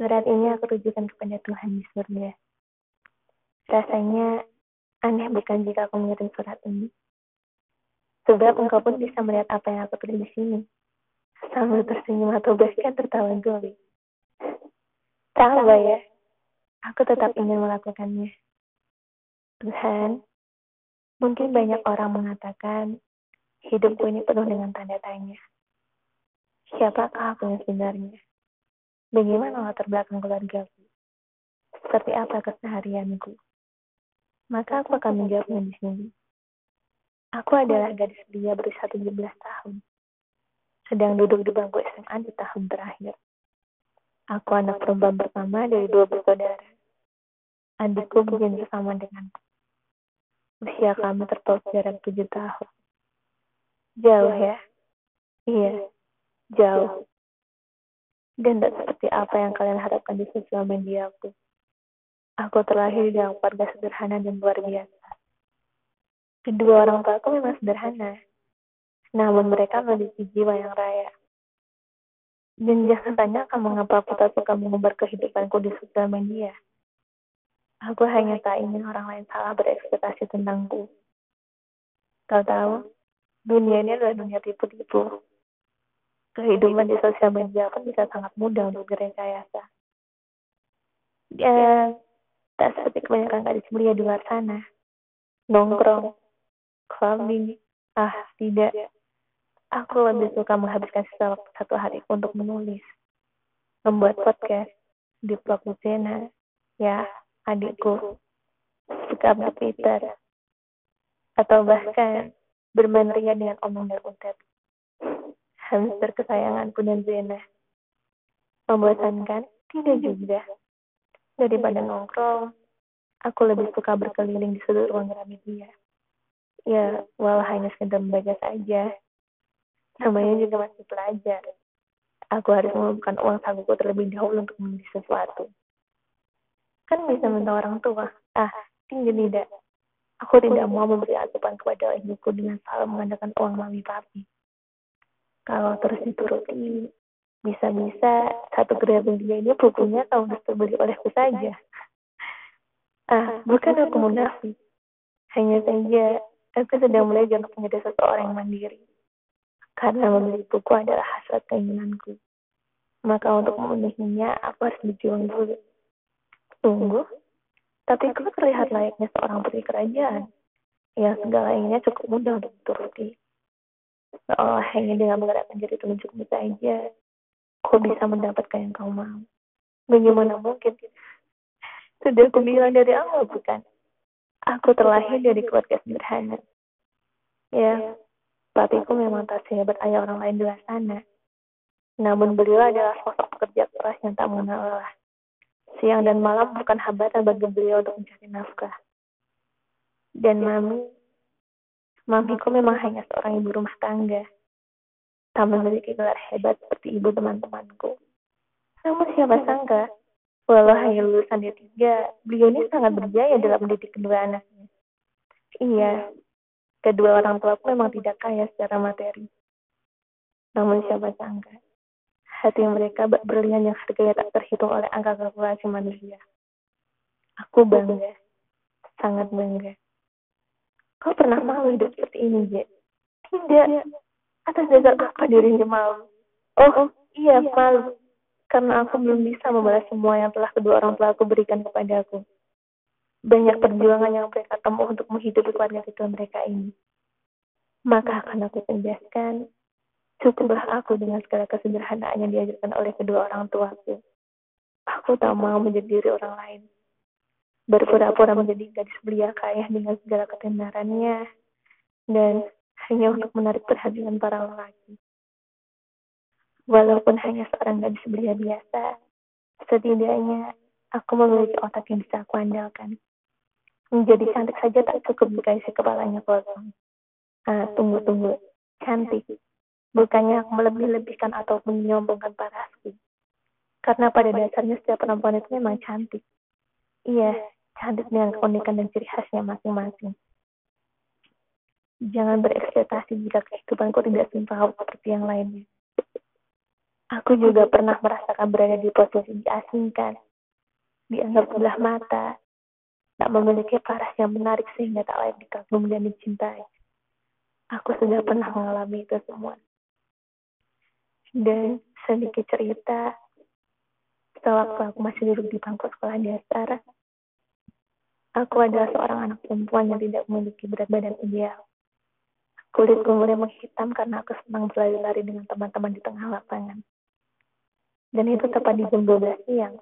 Surat ini aku tujukan kepada Tuhan di surga. Rasanya aneh bukan jika aku mengirim surat ini. Sebab engkau pun bisa melihat apa yang aku tulis di sini. Sambil tersenyum atau bahkan tertawa goli. Tahu ya, aku tetap ingin melakukannya. Tuhan, mungkin banyak orang mengatakan hidupku ini penuh dengan tanda tanya. Siapakah aku yang sebenarnya? Bagaimana latar belakang keluargaku? Seperti apa keseharianku? Maka aku akan menjawabnya di sini. Aku adalah gadis belia berusia 17 tahun. Sedang duduk di bangku SMA di tahun terakhir. Aku anak perempuan pertama dari dua bersaudara. Adikku begini sama denganku. Usia kami terpaut jarak tujuh tahun. Jauh ya? Iya, jauh dan tak seperti apa yang kalian harapkan di sosial media aku. Aku terlahir dalam keluarga sederhana dan luar biasa. Kedua orang tua aku memang sederhana, namun mereka memiliki jiwa yang raya. Dan jangan tanya kamu mengapa aku tak suka mengumbar kehidupanku di sosial media. Aku hanya tak ingin orang lain salah berekspektasi tentangku. Kau tahu, dunia ini adalah dunia tipu-tipu kehidupan di sosial media kan bisa sangat mudah untuk direkayasa. Ya, tak seperti kebanyakan gadis mulia di luar sana. Nongkrong, clubbing, ah tidak. Aku lebih suka menghabiskan satu hari untuk menulis, membuat podcast di blog Lucena, ya adikku, suka Twitter, atau bahkan bermain ria dengan omong dan hamster kesayanganku dan Zena. Membosankan? Tidak juga. Daripada nongkrong, aku lebih suka berkeliling di sudut ruang Gramedia. Ya, walau hanya sekedar membaca saja. Namanya juga masih pelajar. Aku harus mengumpulkan uang sakuku terlebih dahulu untuk membeli sesuatu. Kan bisa minta orang tua. Ah, tinggi tidak. Aku tidak mau memberi asupan kepada ibuku dengan selalu mengandalkan uang mami papi. Kalau terus dituruti, bisa-bisa satu dia ini bukunya tahu terbeli olehku saja. Ah, bukan aku munafik. Hanya saja, aku sedang belajar untuk menjadi seseorang yang mandiri. Karena membeli buku adalah hasrat keinginanku. Maka untuk memenuhinya, aku harus berjuang dulu. Tunggu, tapi aku terlihat layaknya seorang putri kerajaan. Yang segala inginnya cukup mudah untuk dituruti. Oh, hanya dengan menggerakkan jari telunjukmu saja, kau bisa mendapatkan yang kau mau. Bagaimana mungkin? Sudah aku bilang dari awal, bukan? Aku terlahir dari keluarga sederhana. Ya, papiku memang tak sehebat ayah orang lain di luar sana. Namun beliau adalah sosok pekerja keras yang tak mengenal lelah. Siang dan malam bukan hambatan bagi beliau untuk mencari nafkah. Dan mami Mamiku memang hanya seorang ibu rumah tangga. Tak memiliki gelar hebat seperti ibu teman-temanku. Namun siapa sangka, walau hanya lulusan D3, beliau ini sangat berjaya dalam mendidik kedua anaknya. Iya, kedua orang tua aku memang tidak kaya secara materi. Namun siapa sangka, hati mereka berlian yang harganya tak terhitung oleh angka kalkulasi manusia. Aku bangga, sangat bangga. Kau pernah malu hidup seperti ini, Je? Tidak. Atas dasar apa dirinya malu? Oh, iya, malu. Karena aku belum bisa membalas semua yang telah kedua orang tua aku berikan kepada aku. Banyak perjuangan yang mereka tempuh untuk menghidupi keluarga kecil mereka ini. Maka akan aku tegaskan, cukuplah aku dengan segala kesederhanaan yang diajarkan oleh kedua orang tuaku. Aku tak mau menjadi diri orang lain berpura-pura menjadi gadis belia kaya dengan segala ketenarannya dan hanya untuk menarik perhatian para lelaki. Walaupun hanya seorang gadis belia biasa, setidaknya aku memiliki otak yang bisa aku andalkan. Menjadi cantik saja tak cukup jika isi kepalanya kosong. Ah, tunggu, tunggu. Cantik. Bukannya aku melebih-lebihkan ataupun menyombongkan parasku. Karena pada dasarnya setiap perempuan itu memang cantik. Iya, cantik dengan keunikan dan ciri khasnya masing-masing. Jangan berekspektasi jika kehidupanku tidak simpel seperti yang lainnya. Aku juga pernah merasakan berada di posisi diasingkan, dianggap sebelah mata, tak memiliki paras yang menarik sehingga tak layak dikagumi dan dicintai. Aku sudah pernah mengalami itu semua. Dan sedikit cerita, setelah aku masih duduk di bangku sekolah dasar, aku adalah seorang anak perempuan yang tidak memiliki berat badan ideal. Kulitku mulai menghitam karena aku senang berlari-lari dengan teman-teman di tengah lapangan dan itu tepat di jam 12 siang.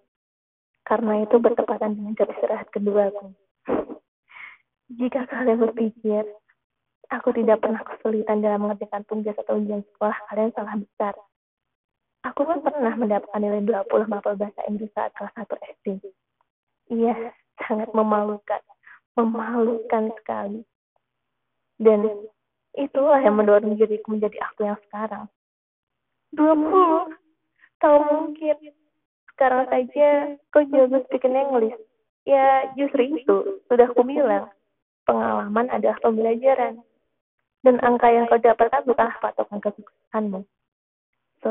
Karena itu bertepatan dengan jam istirahat kedua aku. Jika kalian berpikir, aku tidak pernah kesulitan dalam mengerjakan tugas atau ujian sekolah, kalian salah besar. Aku pun pernah mendapatkan nilai 20 mapel bahasa Inggris saat kelas 1 SD. Iya, sangat memalukan. Memalukan sekali. Dan itulah yang mendorong diriku menjadi aku yang sekarang. 20 Tahu mungkin sekarang saja kau jago speaking English. Ya justru itu, sudah aku bilang. Pengalaman adalah pembelajaran. Dan angka yang kau dapatkan bukanlah patokan kesuksesanmu. So,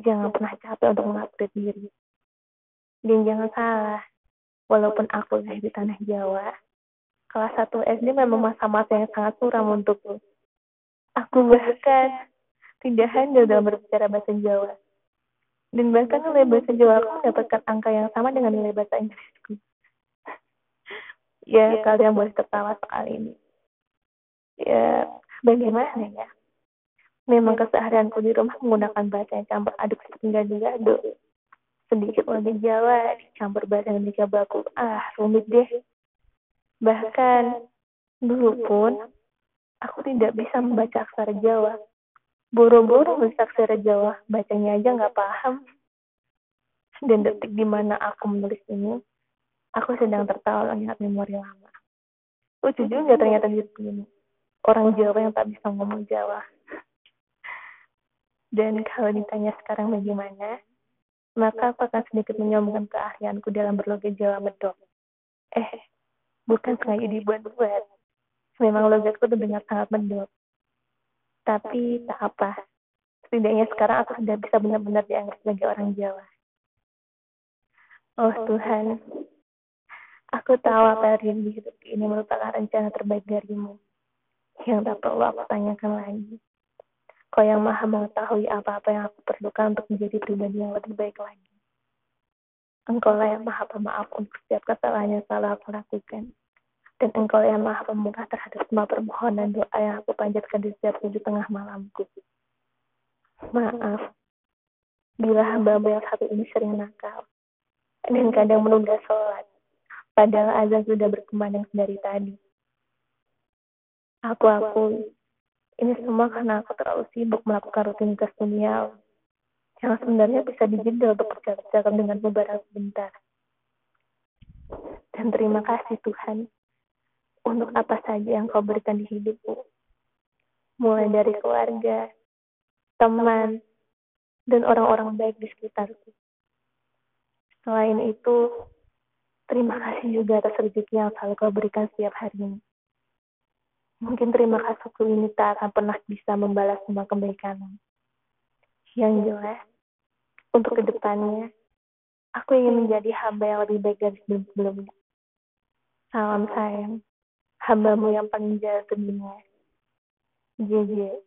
jangan pernah capek untuk mengupgrade diri. Dan jangan salah, walaupun aku lahir di tanah Jawa, kelas 1 SD memang masa-masa yang sangat suram untukku. Aku bahkan tidak handal dalam berbicara bahasa Jawa dan bahkan nilai bahasa Jawa aku mendapatkan angka yang sama dengan nilai bahasa Inggrisku. ya, yeah. kalian boleh tertawa soal ini. Ya, bagaimana ya? Memang keseharianku di rumah menggunakan bahasa yang campur aduk seperti gado-gado. Sedikit lagi Jawa, dicampur bahasa Indonesia baku. Ah, rumit deh. Bahkan, dulu pun, aku tidak bisa membaca aksara Jawa boro-boro aksara Jawa, bacanya aja nggak paham. Dan detik di mana aku menulis ini, aku sedang tertawa mengingat memori lama. Lucu juga ternyata di sini. Orang Jawa yang tak bisa ngomong Jawa. Dan kalau ditanya sekarang bagaimana, maka aku akan sedikit menyombongkan keahlianku dalam berlogat Jawa medok. Eh, bukan sengaja dibuat-buat. Memang logatku terdengar sangat medok. Tapi tak apa. Setidaknya sekarang aku sudah bisa benar-benar dianggap sebagai orang Jawa. Oh Tuhan, aku tahu apa yang di hidup ini merupakan rencana terbaik darimu. Yang tak perlu aku tanyakan lagi. Kau yang maha mengetahui apa-apa yang aku perlukan untuk menjadi pribadi yang lebih baik lagi. Engkau lah yang maha pemaaf untuk setiap kesalahan yang salah aku lakukan. Dan engkau yang maha pemurah terhadap semua permohonan doa yang aku panjatkan di setiap tujuh tengah malamku. Maaf, bila hamba yang satu ini sering nakal, dan kadang menunda sholat, padahal azan sudah berkumandang dari tadi. Aku akui, ini semua karena aku terlalu sibuk melakukan rutinitas dunia yang sebenarnya bisa dijeda untuk bercakap-cakap dengan beberapa sebentar. Dan terima kasih Tuhan untuk apa saja yang kau berikan di hidupku. Mulai dari keluarga, teman, dan orang-orang baik di sekitarku. Selain itu, terima kasih juga atas rezeki yang selalu kau berikan setiap harinya. Mungkin terima kasihku ini tak akan pernah bisa membalas semua kebaikanmu. Yang jelas, untuk ke depannya, aku ingin menjadi hamba yang lebih baik dari sebelum-sebelumnya. Salam sayang hambamu yang paling jahat dunia. JJ.